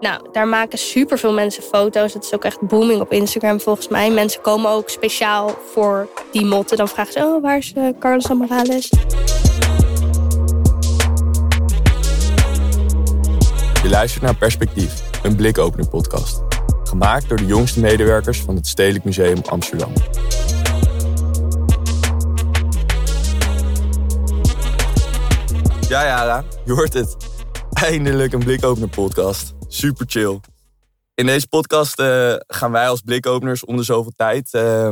Nou, daar maken superveel mensen foto's. Het is ook echt booming op Instagram volgens mij. Mensen komen ook speciaal voor die motten. Dan vragen ze, oh, waar is uh, Carlos Morales? Je luistert naar Perspectief, een blikopener podcast. Gemaakt door de jongste medewerkers van het Stedelijk Museum Amsterdam. Ja, Jara, je hoort het. Eindelijk een blikopener podcast. Super chill. In deze podcast uh, gaan wij als blikopeners om de zoveel tijd uh,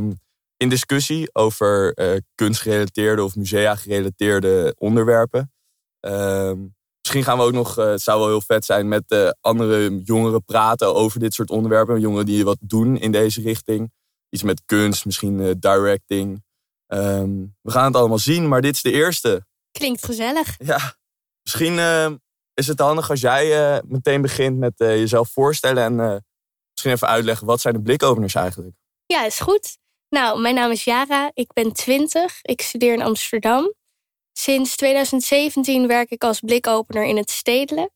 in discussie over uh, kunstgerelateerde of musea-gerelateerde onderwerpen. Ehm, misschien gaan we ook nog, het zou wel heel vet zijn, met andere jongeren praten over dit soort onderwerpen. Jongeren die wat doen in deze richting. Iets met kunst, misschien directing. Um, we gaan het allemaal zien, maar dit is de eerste. Klinkt gezellig. Ja, misschien ehm, is het handig als jij uh, meteen begint met uh, jezelf voorstellen en uh, misschien even uitleggen wat zijn de blikopeners eigenlijk? Ja, is goed. Nou, mijn naam is Jara, ik ben 20, ik studeer in Amsterdam. Sinds 2017 werk ik als blikopener in het stedelijk.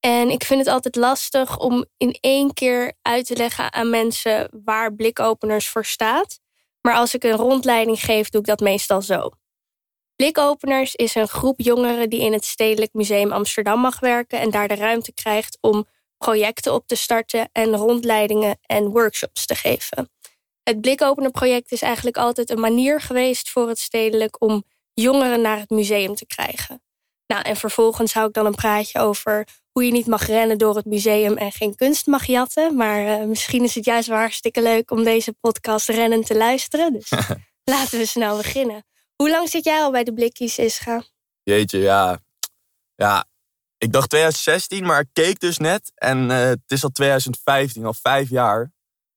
En ik vind het altijd lastig om in één keer uit te leggen aan mensen waar blikopeners voor staat. Maar als ik een rondleiding geef, doe ik dat meestal zo. Blikopeners is een groep jongeren die in het Stedelijk Museum Amsterdam mag werken en daar de ruimte krijgt om projecten op te starten en rondleidingen en workshops te geven. Het Blikopener-project is eigenlijk altijd een manier geweest voor het stedelijk om jongeren naar het museum te krijgen. Nou, en vervolgens hou ik dan een praatje over hoe je niet mag rennen door het museum en geen kunst mag jatten. Maar uh, misschien is het juist wel hartstikke leuk om deze podcast rennen te luisteren. Dus laten we snel beginnen. Hoe lang zit jij al bij de Blikkies, Ischa? Jeetje, ja. Ja, ik dacht 2016, maar ik keek dus net. En uh, het is al 2015, al vijf jaar.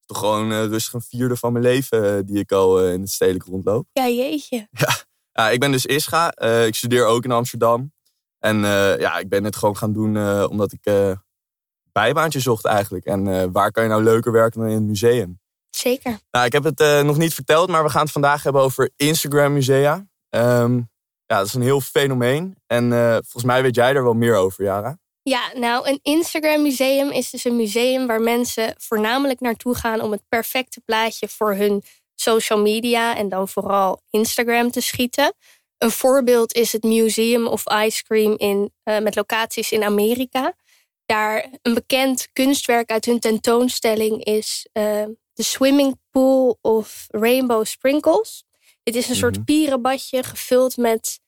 Toch gewoon uh, rustig een vierde van mijn leven uh, die ik al in het stedelijk rondloop. Ja, jeetje. Ja, ja ik ben dus Ischa. ik studeer ook in Amsterdam. En ja, ik ben het gewoon gaan doen omdat ik bijbaantje zocht eigenlijk. En waar kan je nou leuker werken dan in het museum? Zeker. Nou, ik heb het uh, nog niet verteld, maar we gaan het vandaag hebben over Instagram musea. Um, ja, dat is een heel fenomeen. En uh, volgens mij weet jij er wel meer over, Jara. Ja, nou, een Instagram museum is dus een museum waar mensen voornamelijk naartoe gaan om het perfecte plaatje voor hun social media en dan vooral Instagram te schieten. Een voorbeeld is het Museum of Ice Cream in, uh, met locaties in Amerika. Daar een bekend kunstwerk uit hun tentoonstelling is uh, de Swimming Pool of Rainbow Sprinkles. Dit is een soort mhm. pierenbadje gevuld met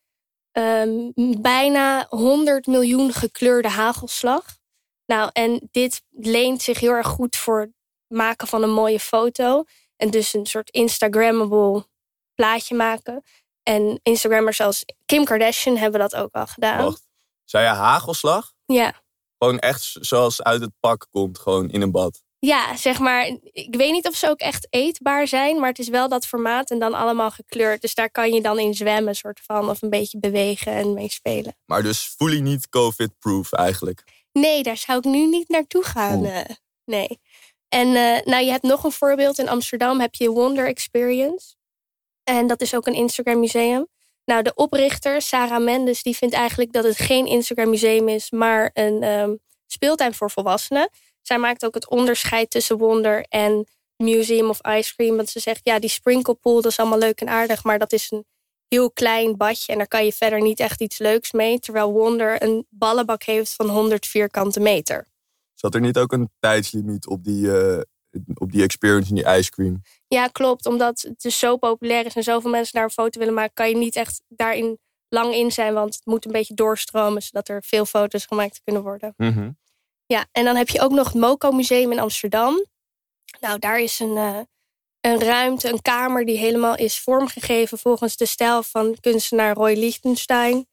um, bijna 100 miljoen gekleurde hagelslag. Nou, en dit leent zich heel erg goed voor het maken van een mooie foto. En dus een soort Instagrammable plaatje maken. En Instagrammers zoals Kim Kardashian hebben dat ook al gedaan. Wacht. Zei je hagelslag? Ja. Gewoon echt zoals uit het pak komt, gewoon in een bad. Ja, zeg maar, ik weet niet of ze ook echt eetbaar zijn, maar het is wel dat formaat en dan allemaal gekleurd. Dus daar kan je dan in zwemmen, soort van, of een beetje bewegen en mee spelen. Maar dus fully niet COVID-proof eigenlijk? Nee, daar zou ik nu niet naartoe gaan. Uh, nee. En uh, nou, je hebt nog een voorbeeld. In Amsterdam heb je Wonder Experience. En dat is ook een Instagram museum. Nou, de oprichter, Sarah Mendes, die vindt eigenlijk dat het geen Instagram museum is, maar een um, speeltuin voor volwassenen. Zij maakt ook het onderscheid tussen Wonder en Museum of Ice Cream. Want ze zegt, ja, die sprinkle pool, dat is allemaal leuk en aardig. Maar dat is een heel klein badje en daar kan je verder niet echt iets leuks mee. Terwijl Wonder een ballenbak heeft van 100 vierkante meter. Zat er niet ook een tijdslimiet op die, uh, op die experience in die ice cream? Ja, klopt. Omdat het dus zo populair is en zoveel mensen daar een foto willen maken, kan je niet echt daarin lang in zijn. Want het moet een beetje doorstromen, zodat er veel foto's gemaakt kunnen worden. Mm ja, en dan heb je ook nog het Moco Museum in Amsterdam. Nou, daar is een, uh, een ruimte, een kamer die helemaal is vormgegeven volgens de stijl van kunstenaar Roy Lichtenstein.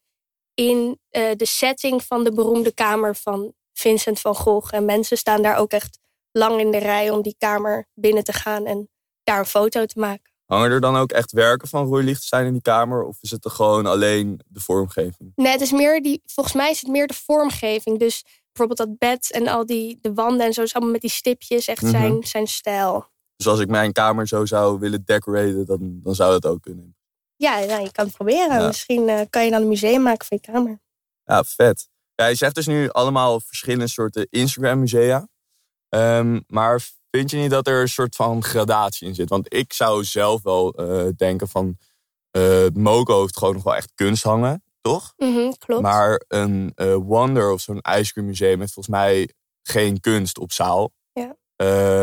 In uh, de setting van de beroemde kamer van Vincent van Gogh. En mensen staan daar ook echt lang in de rij om die kamer binnen te gaan en daar een foto te maken. Hangen er dan ook echt werken van Roy Lichtenstein in die kamer? Of is het er gewoon alleen de vormgeving? Nee, het is meer die, volgens mij is het meer de vormgeving. Dus bijvoorbeeld dat bed en al die de wanden en zo is allemaal met die stipjes echt mhm. zijn, zijn stijl. Dus als ik mijn kamer zo zou willen decoraten, dan, dan zou dat ook kunnen. Ja, nou, je kan het proberen. Misschien uh, kan je dan een museum maken van je kamer. Ja, vet. Ja, je zegt dus nu allemaal verschillende soorten Instagram-musea. Ehm, maar vind je niet dat er een soort van gradatie in zit? Want ik zou zelf wel eh, denken van... Uh, Moco heeft gewoon nog wel echt kunst hangen, toch? Mhm, klopt. Maar een uh, Wonder of zo'n ice cream museum heeft volgens mij geen kunst op zaal. Ja.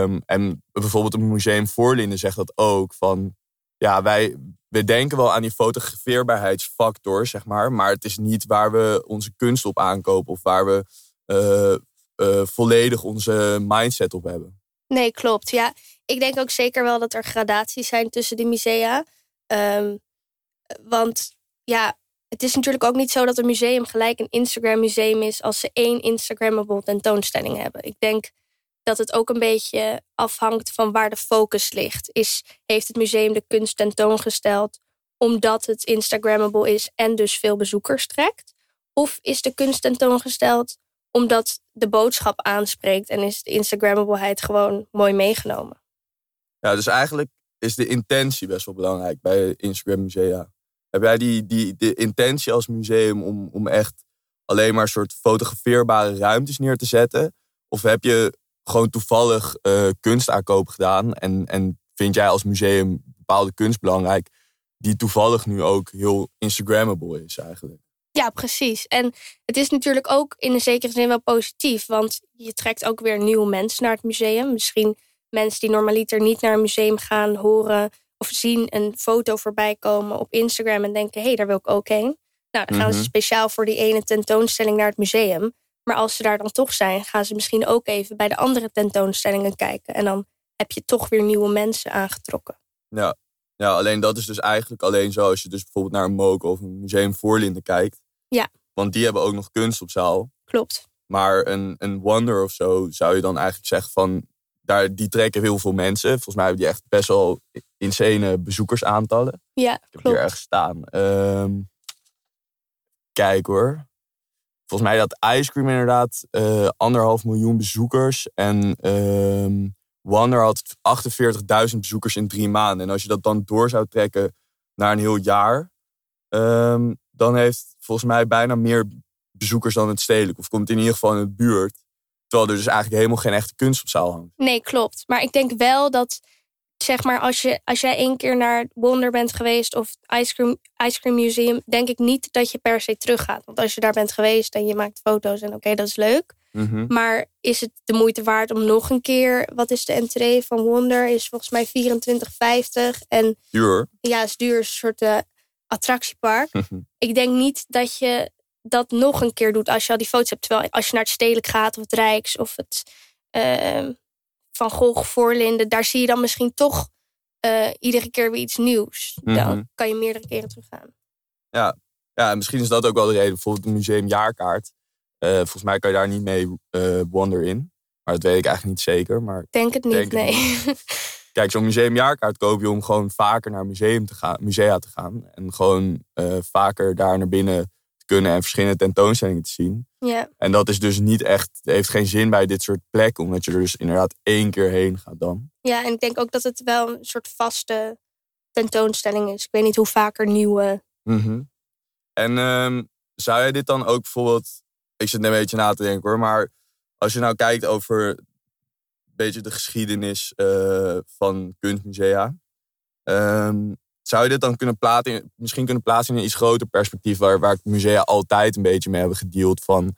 Um, en bijvoorbeeld een museum Voorlinden zegt dat ook. Van ja, wij, we denken wel aan die fotografeerbaarheidsfactor, zeg maar. Maar het is niet waar we onze kunst op aankopen of waar we uh, uh, volledig onze mindset op hebben. Nee, klopt. Ja, ik denk ook zeker wel dat er gradaties zijn tussen de musea. Um, want ja, het is natuurlijk ook niet zo dat een museum gelijk een Instagram museum is als ze één Instagrammable tentoonstelling hebben. Ik denk dat het ook een beetje afhangt van waar de focus ligt. Is, heeft het museum de kunst tentoongesteld omdat het Instagrammable is en dus veel bezoekers trekt? Of is de kunst tentoongesteld omdat de boodschap aanspreekt en is de Instagrammableheid gewoon mooi meegenomen? Ja, dus eigenlijk is de intentie best wel belangrijk bij Instagram musea. Heb jij die, die, de intentie als museum om, om echt alleen maar soort fotografeerbare ruimtes neer te zetten? Of heb je gewoon toevallig kunst aankoop gedaan en, en vind jij als museum bepaalde kunst belangrijk die toevallig nu ook heel Instagrammable is eigenlijk? Ja, precies. En het is natuurlijk ook in een zekere zin wel positief, want je trekt ook weer nieuwe mensen naar het museum. Misschien mensen die normaliter niet naar een museum gaan, horen of zien een foto voorbij komen op Instagram en denken: hé, hey, daar wil ik ook heen. Nou, dan gaan ze Mhm. speciaal voor die ene tentoonstelling naar het museum. Maar als ze daar dan toch zijn, gaan ze misschien ook even bij de andere tentoonstellingen kijken. En dan heb je toch weer nieuwe mensen aangetrokken. Ja. ja, alleen dat is dus eigenlijk alleen zo als je dus bijvoorbeeld naar een Moco of een museum Voorlinden kijkt. Ja. Want die hebben ook nog kunst op zaal. Klopt. Maar een, een Wonder of zo zou je dan eigenlijk zeggen van... Daar, die trekken heel veel mensen. Volgens mij hebben die echt best wel insane bezoekersaantallen. Ja, Ik heb hier klopt. ergens staan. Ehm, kijk hoor. Volgens mij had Ice Cream inderdaad eh, anderhalf miljoen bezoekers. En ehm Wonder had 48.000 bezoekers in drie maanden. En als je dat dan door zou trekken naar een heel jaar... ehm, dan heeft volgens mij bijna meer bezoekers dan het stedelijk. Of komt in ieder geval in de buurt. Terwijl er dus eigenlijk helemaal geen echte kunst op zaal hangt. Nee, klopt. Maar ik denk wel dat, zeg maar, als, je, als jij één keer naar Wonder bent geweest of Ice Cream, Ice Cream Museum, denk ik niet dat je per se teruggaat. Want als je daar bent geweest en je maakt foto's en oké, dat is leuk. Maar is het de moeite waard om nog een keer, wat is de entree van Wonder? Is volgens mij 24,50. En Duur. ja, is duur, een soort eh, attractiepark. ik denk niet dat je dat nog een keer doet als je al die foto's hebt. Terwijl als je naar het Stedelijk gaat of het Rijks of het eh, Van Gogh Voorlinden, daar zie je dan misschien toch eh, iedere keer weer iets nieuws. Mhm. Dan kan je meerdere keren teruggaan. Ja, en misschien is dat ook wel de reden. Bijvoorbeeld een museumjaarkaart. Eh volgens mij kan je daar niet mee eh, Wonder in. Maar dat weet ik eigenlijk niet zeker. Maar Ik Denk het niet, Denk het nee. kijk, zo'n museumjaarkaart koop je om gewoon vaker naar museum te gaan, musea te gaan. En gewoon vaker daar naar binnen te kunnen en verschillende tentoonstellingen te zien. ja. En dat is dus niet echt, heeft geen zin bij dit soort plekken. Omdat je er dus inderdaad één keer heen gaat dan. ja, en ik denk ook dat het wel een soort vaste tentoonstelling is. Ik weet niet hoe vaker nieuwe. Mhm. En ehm, zou jij dit dan ook bijvoorbeeld... Ik zit een beetje na te denken hoor. Maar als je nou kijkt over een beetje de geschiedenis eh, van kunstmusea. ehm, zou je dit dan kunnen plaatsen, misschien kunnen plaatsen in een iets groter perspectief... waar, waar musea altijd een beetje mee hebben gedeeld van...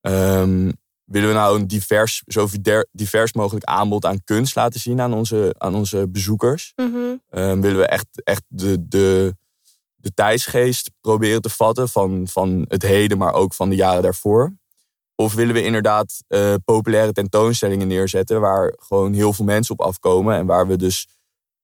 ehm, willen we nou een divers, zo diver- divers mogelijk aanbod aan kunst laten zien aan onze, aan onze bezoekers? Ehm, willen we echt, echt de, de, de tijdsgeest proberen te vatten van, van het heden, maar ook van de jaren daarvoor? Of willen we inderdaad eh, populaire tentoonstellingen neerzetten waar gewoon heel veel mensen op afkomen en waar we dus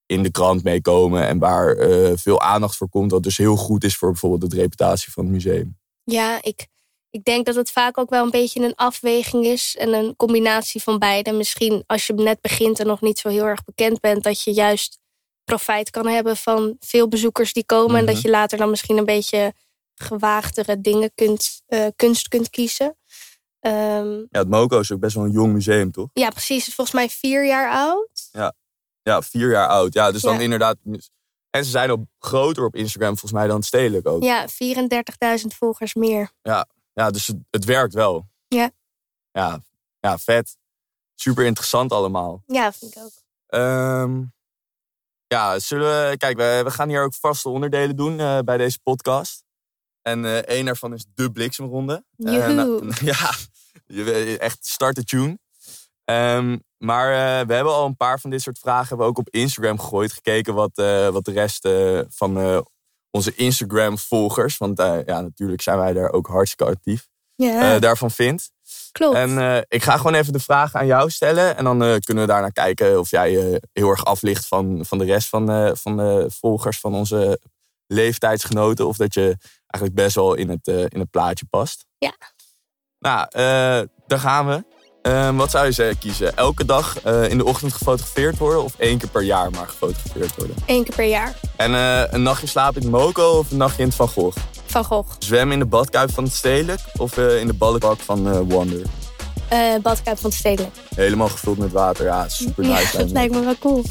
in de krant mee komen en waar eh, veel aandacht voor komt, wat dus heel goed is voor bijvoorbeeld de reputatie van het museum? Ja, ik, ik denk dat het vaak ook wel een beetje een afweging is en een combinatie van beide. Misschien als je net begint en nog niet zo heel erg bekend bent, dat je juist profijt kan hebben van veel bezoekers die komen. En Mhm. dat je later dan misschien een beetje gewaagdere dingen kunt, eh, kunst kunt kiezen. Ehm, Ja, het MoCo is ook best wel een jong museum, toch? ja, precies. Het is volgens mij vier jaar oud. Ja, vier jaar oud. Ja, dus dan Ja. inderdaad. En ze zijn ook groter op Instagram volgens mij dan stedelijk ook. Ja, 34.000 volgers meer. ja, dus het, het werkt wel. Ja. ja. Ja, vet. Super interessant allemaal. Ja, vind ik ook. Ehm, ja, zullen we... Kijk, we, we gaan hier ook vaste onderdelen doen eh, bij deze podcast. En eh één daarvan is de bliksemronde. Joehoe. nou, ja, echt start de tune. Ehm, maar eh, we hebben al een paar van dit soort vragen hebben we ook op Instagram gegooid. Gekeken wat, eh, wat de rest eh, van onze Instagram-volgers... want ja, natuurlijk zijn wij daar ook hartstikke actief... Daarvan vindt. klopt. En ik ga gewoon even de vragen aan jou stellen. En dan kunnen we daarna kijken of jij heel erg aflicht van, van de rest van, van de volgers van onze leeftijdsgenoten. Of dat je eigenlijk best wel in het, in het plaatje past. Ja. Nou, daar gaan we. Ehm, wat zou je zeggen, kiezen? Elke dag eh, in de ochtend gefotografeerd worden of één keer per jaar maar gefotografeerd worden? Eén keer per jaar. En eh, een nachtje slapen in het Moco of een nachtje in het Van Gogh? Van Gogh. Zwemmen in de badkuip van het Stedelijk of eh, in de ballenbak van Wonder? Eh badkuip van het Stedelijk. Helemaal gevuld met water. Ja, super nice. Ja, dat lijkt me. wel cool.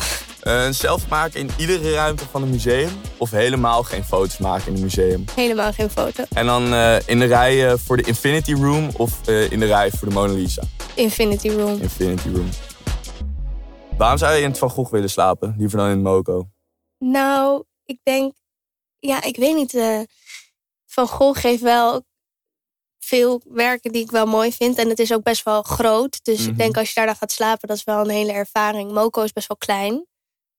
Eh, een selfie maken in iedere ruimte van een museum. Of helemaal geen foto's maken in een museum. Helemaal geen foto. En dan eh, in de rij eh, voor de Infinity Room of eh, in de rij voor de Mona Lisa. Infinity Room. Infinity Room. Waarom zou je in het Van Gogh willen slapen? Liever dan in het Moco. Nou, ik denk... Ja, ik weet niet. eh, van Gogh geeft wel veel werken die ik wel mooi vind. En het is ook best wel groot. Dus Mhm. ik denk als je daar dan gaat slapen, dat is wel een hele ervaring. Moco is best wel klein.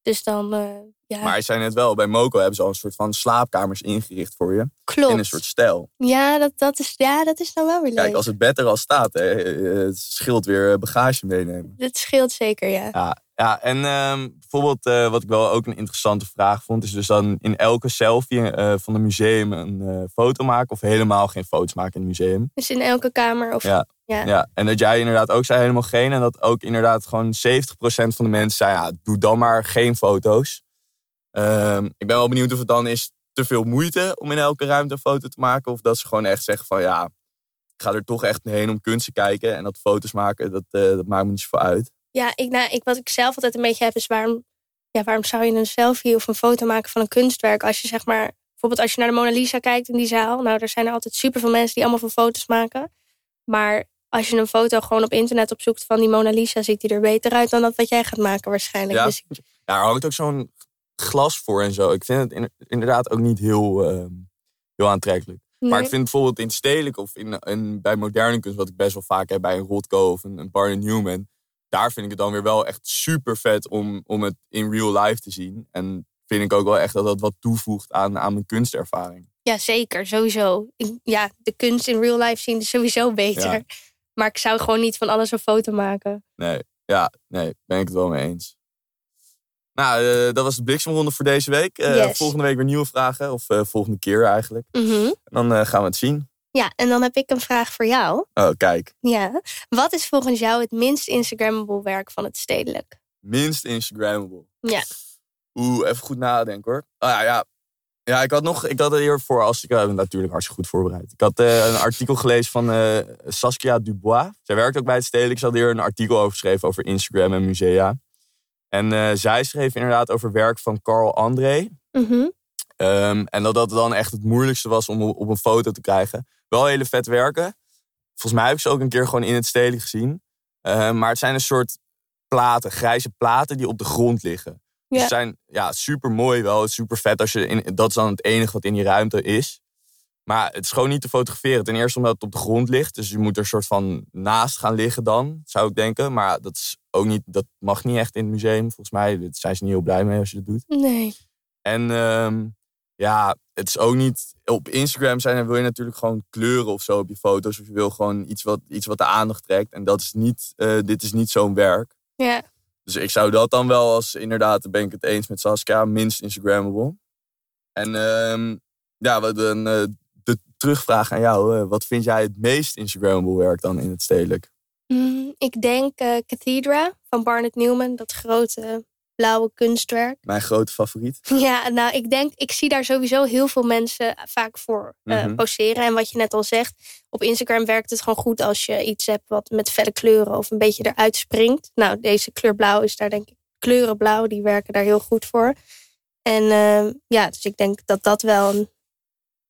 Dus dan, eh, ja, Maar je zei net wel, bij Moco hebben ze al een soort van slaapkamers ingericht voor je. klopt. In een soort stijl. Ja, dat, dat is, ja, dat is nou wel weer leuk. Kijk, als het bed er al staat, hè, eh, het scheelt weer eh, bagage meenemen. Dat scheelt zeker, ja. Ja, ja en ehm, bijvoorbeeld eh, wat ik wel ook een interessante vraag vond, is dus dan in elke selfie eh, van een museum een eh, foto maken of helemaal geen foto's maken in het museum. Dus in elke kamer of... Ja. Ja. Ja, en dat jij inderdaad ook zei helemaal geen en dat ook inderdaad gewoon 70% van de mensen zei, ja, doe dan maar geen foto's. Ehm, ik ben wel benieuwd of het dan is te veel moeite om in elke ruimte een foto te maken of dat ze gewoon echt zeggen van ja, ik ga er toch echt heen om kunst te kijken en dat foto's maken, dat, dat maakt me niet zoveel uit. Ja, ik, nou, ik, wat ik zelf altijd een beetje heb is waarom, ja, waarom zou je een selfie of een foto maken van een kunstwerk als je zeg maar, bijvoorbeeld als je naar de Mona Lisa kijkt in die zaal, nou, er zijn er altijd superveel mensen die allemaal van foto's maken. Maar als je een foto gewoon op internet opzoekt van die Mona Lisa, ziet die er beter uit dan dat wat jij gaat maken waarschijnlijk. Ja. Dus Ja, er hangt ook zo'n glas voor en zo. Ik vind het in- inderdaad ook niet heel, ehm, heel aantrekkelijk. Maar ik vind bijvoorbeeld in stedelijk of in, in, bij moderne kunst, wat ik best wel vaak heb bij een Rothko of een, een Barney Newman, daar vind ik het dan weer wel echt super vet om, om het in real life te zien. En vind ik ook wel echt dat dat wat toevoegt aan, aan mijn kunstervaring. Ja, zeker, sowieso. Ik- ja, de kunst in real life zien is sowieso beter. Ja. Maar ik zou gewoon niet van alles een foto maken. Nee, ja, nee, ben ik het wel mee eens. Nou, eh, dat was de bliksemronde voor deze week. Eh, Yes. Volgende week weer nieuwe vragen, of eh, volgende keer eigenlijk. Mhm. En dan gaan we het zien. Ja, en dan heb ik een vraag voor jou. Oh, kijk. Ja. Wat is volgens jou het minst Instagrammable werk van het stedelijk? Minst Instagrammable. Ja. Oeh, even goed nadenken hoor. Ah, ja, ja. Ja, ik had nog, ik had het hiervoor als ik uh, natuurlijk hartstikke goed voorbereid. Ik had uh, een artikel gelezen van uh, Saskia Dubois. Zij werkt ook bij het Stedelijk. Ze had hier een artikel over geschreven over Instagram en musea. En zij schreef inderdaad over werk van Carl André. Mm -hmm. um, en dat dat dan echt het moeilijkste was om op een foto te krijgen. Wel hele vet werken. Volgens mij heb ik ze ook een keer gewoon in het Stedelijk gezien. Uh, maar het zijn een soort platen, grijze platen die op de grond liggen. Ja. Dus zijn ja, super mooi wel, super vet. Als je in, dat is dan het enige wat in die ruimte is. Maar het is gewoon niet te fotograferen. Ten eerste omdat het op de grond ligt. Dus je moet er een soort van naast gaan liggen dan, zou ik denken. Maar dat, is ook niet, dat mag niet echt in het museum. Volgens mij zijn ze niet heel blij mee als je dat doet. Nee. En um, ja, het is ook niet... Op Instagram zijn en wil je natuurlijk gewoon kleuren of zo op je foto's. Of je wil gewoon iets wat, iets wat de aandacht trekt. En dat is niet, uh, dit is niet zo'n werk. Ja. Dus ik zou dat dan wel als, inderdaad, ben ik het eens met Saskia, minst Instagrammable. En um, ja, dan, uh, de terugvraag aan jou. Uh, wat vind jij het meest Instagrammable werk dan in het stedelijk? Mm, ik denk Cathedra van Barnett Newman, dat grote blauwe kunstwerk. Mijn grote favoriet. Ja, nou, ik denk, ik zie daar sowieso heel veel mensen vaak voor uh, mm -hmm. poseren. En wat je net al zegt, op Instagram werkt het gewoon goed als je iets hebt wat met felle kleuren of een beetje eruit springt. Nou, deze kleur blauw is daar denk ik, kleuren blauw, die werken daar heel goed voor. En uh, ja, dus ik denk dat dat wel een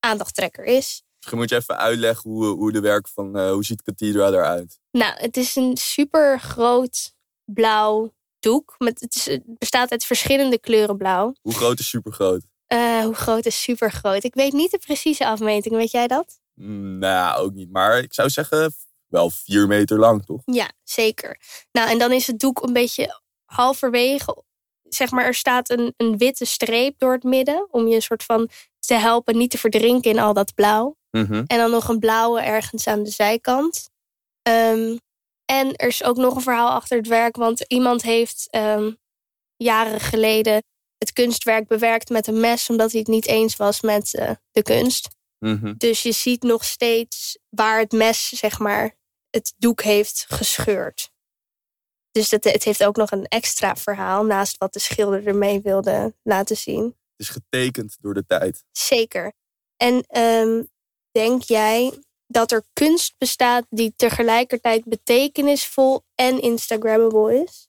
aandachttrekker is. Misschien moet je even uitleggen hoe, hoe de werk van uh, hoe ziet Cathedra eruit? Nou, het is een super groot blauw doek. Met, het, is, het bestaat uit verschillende kleuren blauw. Hoe groot is super groot? Uh, hoe groot is super groot? Ik weet niet de precieze afmeting. Weet jij dat? Mm, nou, ook niet. Maar ik zou zeggen wel vier meter lang, toch? Ja, zeker. Nou, en dan is het doek een beetje halverwege. Zeg maar, er staat een, een witte streep door het midden. Om je een soort van te helpen niet te verdrinken in al dat blauw. Mhm. En dan nog een blauwe ergens aan de zijkant. Um, en er is ook nog een verhaal achter het werk. Want iemand heeft um, jaren geleden het kunstwerk bewerkt met een mes. Omdat hij het niet eens was met uh, de kunst. Mhm. Dus je ziet nog steeds waar het mes, zeg maar, het doek heeft gescheurd. Dus dat, het heeft ook nog een extra verhaal naast wat de schilder ermee wilde laten zien. Het is getekend door de tijd. Zeker. En um, denk jij dat er kunst bestaat die tegelijkertijd betekenisvol en Instagrammable is?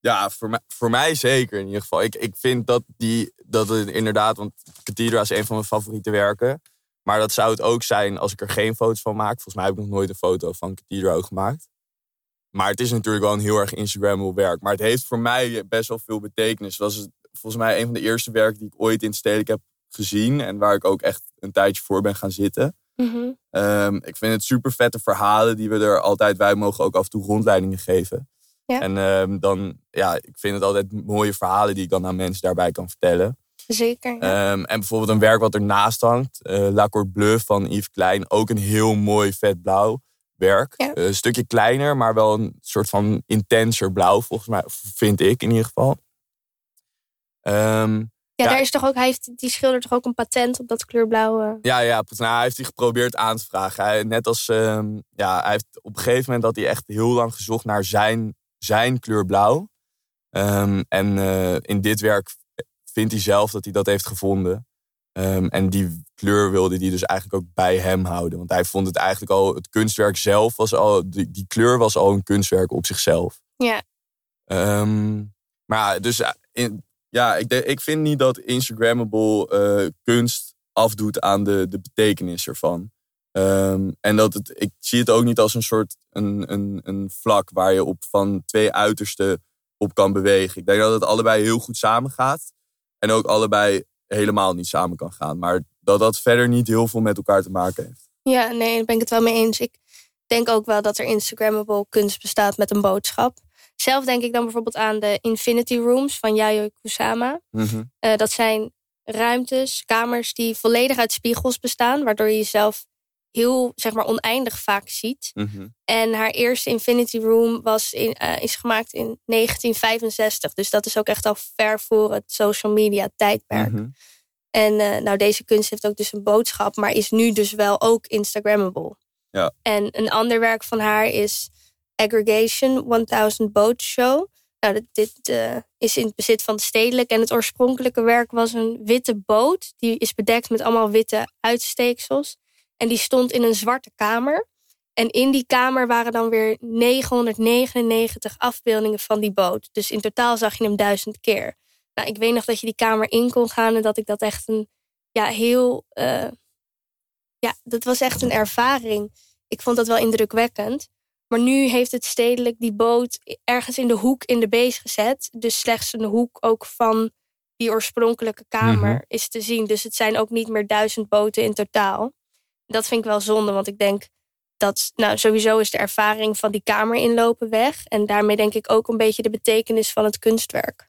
Ja, voor mij, voor mij zeker in ieder geval. Ik, ik vind dat, die, dat het inderdaad, want Cathedra is een van mijn favoriete werken. Maar dat zou het ook zijn als ik er geen foto's van maak. Volgens mij heb ik nog nooit een foto van Cathedra gemaakt. Maar het is natuurlijk wel een heel erg Instagrammable werk. Maar het heeft voor mij best wel veel betekenis. Het was volgens mij een van de eerste werken die ik ooit in stedelijk heb gezien. En waar ik ook echt een tijdje voor ben gaan zitten. Mhm. Um, ik vind het super vette verhalen die we er altijd... Wij mogen ook af en toe rondleidingen geven. Ja. En um, dan, ja, ik vind het altijd mooie verhalen die ik dan aan mensen daarbij kan vertellen. Zeker. Ja. Um, en bijvoorbeeld een werk wat ernaast hangt, uh, La Bleu van Yves Klein. Ook een heel mooi vet blauw werk. Ja. Uh, een stukje kleiner, maar wel een soort van intenser blauw, volgens mij, vind ik in ieder geval. Um, ja, ja, daar is toch ook, hij heeft die schilder toch ook een patent op dat kleurblauwe. Ja, ja, nou, hij heeft die geprobeerd aan te vragen. Hij, net als, um, ja, hij heeft op een gegeven moment dat hij echt heel lang gezocht naar zijn, zijn kleur blauw. Um, en uh, in dit werk vindt hij zelf dat hij dat heeft gevonden. Um, en die kleur wilde hij dus eigenlijk ook bij hem houden. Want hij vond het eigenlijk al, het kunstwerk zelf was al, die, die kleur was al een kunstwerk op zichzelf. Ja. Um, maar dus in, ja, ik, ik vind niet dat Instagrammable uh, kunst afdoet aan de, de betekenis ervan. Um, en dat het, ik zie het ook niet als een soort een, een, een vlak waar je op van twee uitersten op kan bewegen. Ik denk dat het allebei heel goed samengaat. En ook allebei helemaal niet samen kan gaan. Maar dat dat verder niet heel veel met elkaar te maken heeft. Ja, nee, daar ben ik het wel mee eens. Ik denk ook wel dat er Instagrammable kunst bestaat met een boodschap. Zelf denk ik dan bijvoorbeeld aan de Infinity Rooms van Yayoi Kusama. Mm-hmm. Uh, dat zijn ruimtes, kamers die volledig uit spiegels bestaan, waardoor je jezelf heel zeg maar oneindig vaak ziet. Mm-hmm. En haar eerste Infinity Room was in, uh, is gemaakt in 1965. Dus dat is ook echt al ver voor het social media tijdperk. Mm-hmm. En uh, nou, deze kunst heeft ook dus een boodschap, maar is nu dus wel ook Instagrammable. Ja. En een ander werk van haar is Aggregation 1000 Boat Show. Nou, dit, uh, is in het bezit van de stedelijk. En het oorspronkelijke werk was een witte boot. Die is bedekt met allemaal witte uitsteeksels. En die stond in een zwarte kamer. En in die kamer waren dan weer 999 afbeeldingen van die boot. Dus in totaal zag je hem duizend keer. Nou, ik weet nog dat je die kamer in kon gaan en dat ik dat echt een ja, heel. Uh, ja, dat was echt een ervaring. Ik vond dat wel indrukwekkend. Maar nu heeft het stedelijk die boot ergens in de hoek in de beest gezet. Dus slechts een hoek ook van die oorspronkelijke kamer Mhm. is te zien. Dus het zijn ook niet meer duizend boten in totaal. Dat vind ik wel zonde, want ik denk dat nou, sowieso is de ervaring van die kamer inlopen weg. En daarmee denk ik ook een beetje de betekenis van het kunstwerk.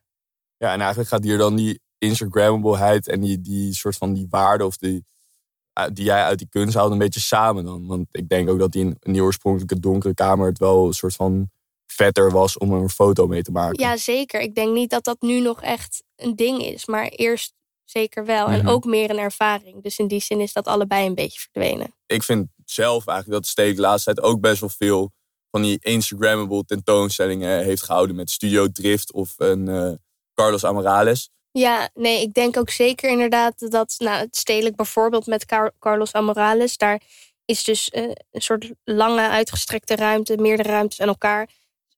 Ja, en eigenlijk gaat hier dan die Instagrammableheid en die, die soort van die waarde of die, die jij uit die kunst haalt een beetje samen dan. Want ik denk ook dat die in, in die oorspronkelijke donkere kamer het wel een soort van vetter was om er een foto mee te maken. Ja, zeker. Ik denk niet dat dat nu nog echt een ding is. Maar eerst zeker wel. En Mhm. ook meer een ervaring. Dus in die zin is dat allebei een beetje verdwenen. Ik vind zelf eigenlijk dat Steek de laatste tijd ook best wel veel van die Instagrammable tentoonstellingen heeft gehouden met Studio Drift of een uh, Carlos Amarales. Ja, nee, ik denk ook zeker inderdaad dat nou, het stedelijk bijvoorbeeld met Car Carlos Amorales, daar is dus uh, een soort lange uitgestrekte ruimte, meerdere ruimtes aan elkaar,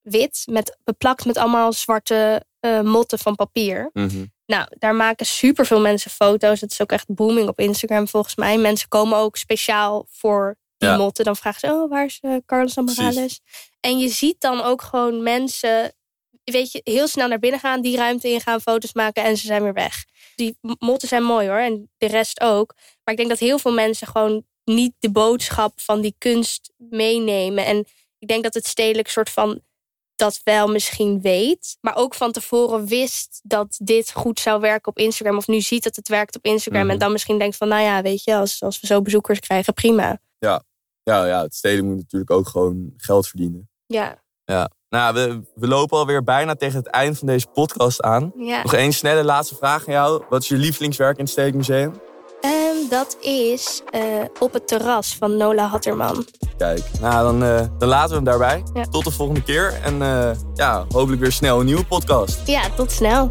wit, met, beplakt met allemaal zwarte uh, motten van papier. Mhm. Nou, daar maken superveel mensen foto's. Het is ook echt booming op Instagram volgens mij. Mensen komen ook speciaal voor die Ja. motten. Dan vragen ze, oh, waar is eh, Carlos Morales? En je ziet dan ook gewoon mensen, weet je, heel snel naar binnen gaan, die ruimte ingaan, foto's maken en ze zijn weer weg. Die motten zijn mooi hoor, en de rest ook. Maar ik denk dat heel veel mensen gewoon niet de boodschap van die kunst meenemen. En ik denk dat het stedelijk soort van dat wel misschien weet. Maar ook van tevoren wist dat dit goed zou werken op Instagram. Of nu ziet dat het werkt op Instagram. Mhm. En dan misschien denkt van, nou ja, weet je, als, als we zo bezoekers krijgen, prima. Ja, ja, het steden moet natuurlijk ook gewoon geld verdienen. Ja, Ja. Nou, we, we lopen alweer bijna tegen het eind van deze podcast aan. ja. Nog één snelle laatste vraag aan jou. Wat is je lievelingswerk in het Stedelijk Museum? En dat is eh, op het terras van Nola Hatterman. Kijk, nou dan, eh, dan laten we hem daarbij. Ja. Tot de volgende keer. En eh, ja, hopelijk weer snel een nieuwe podcast. Ja, tot snel.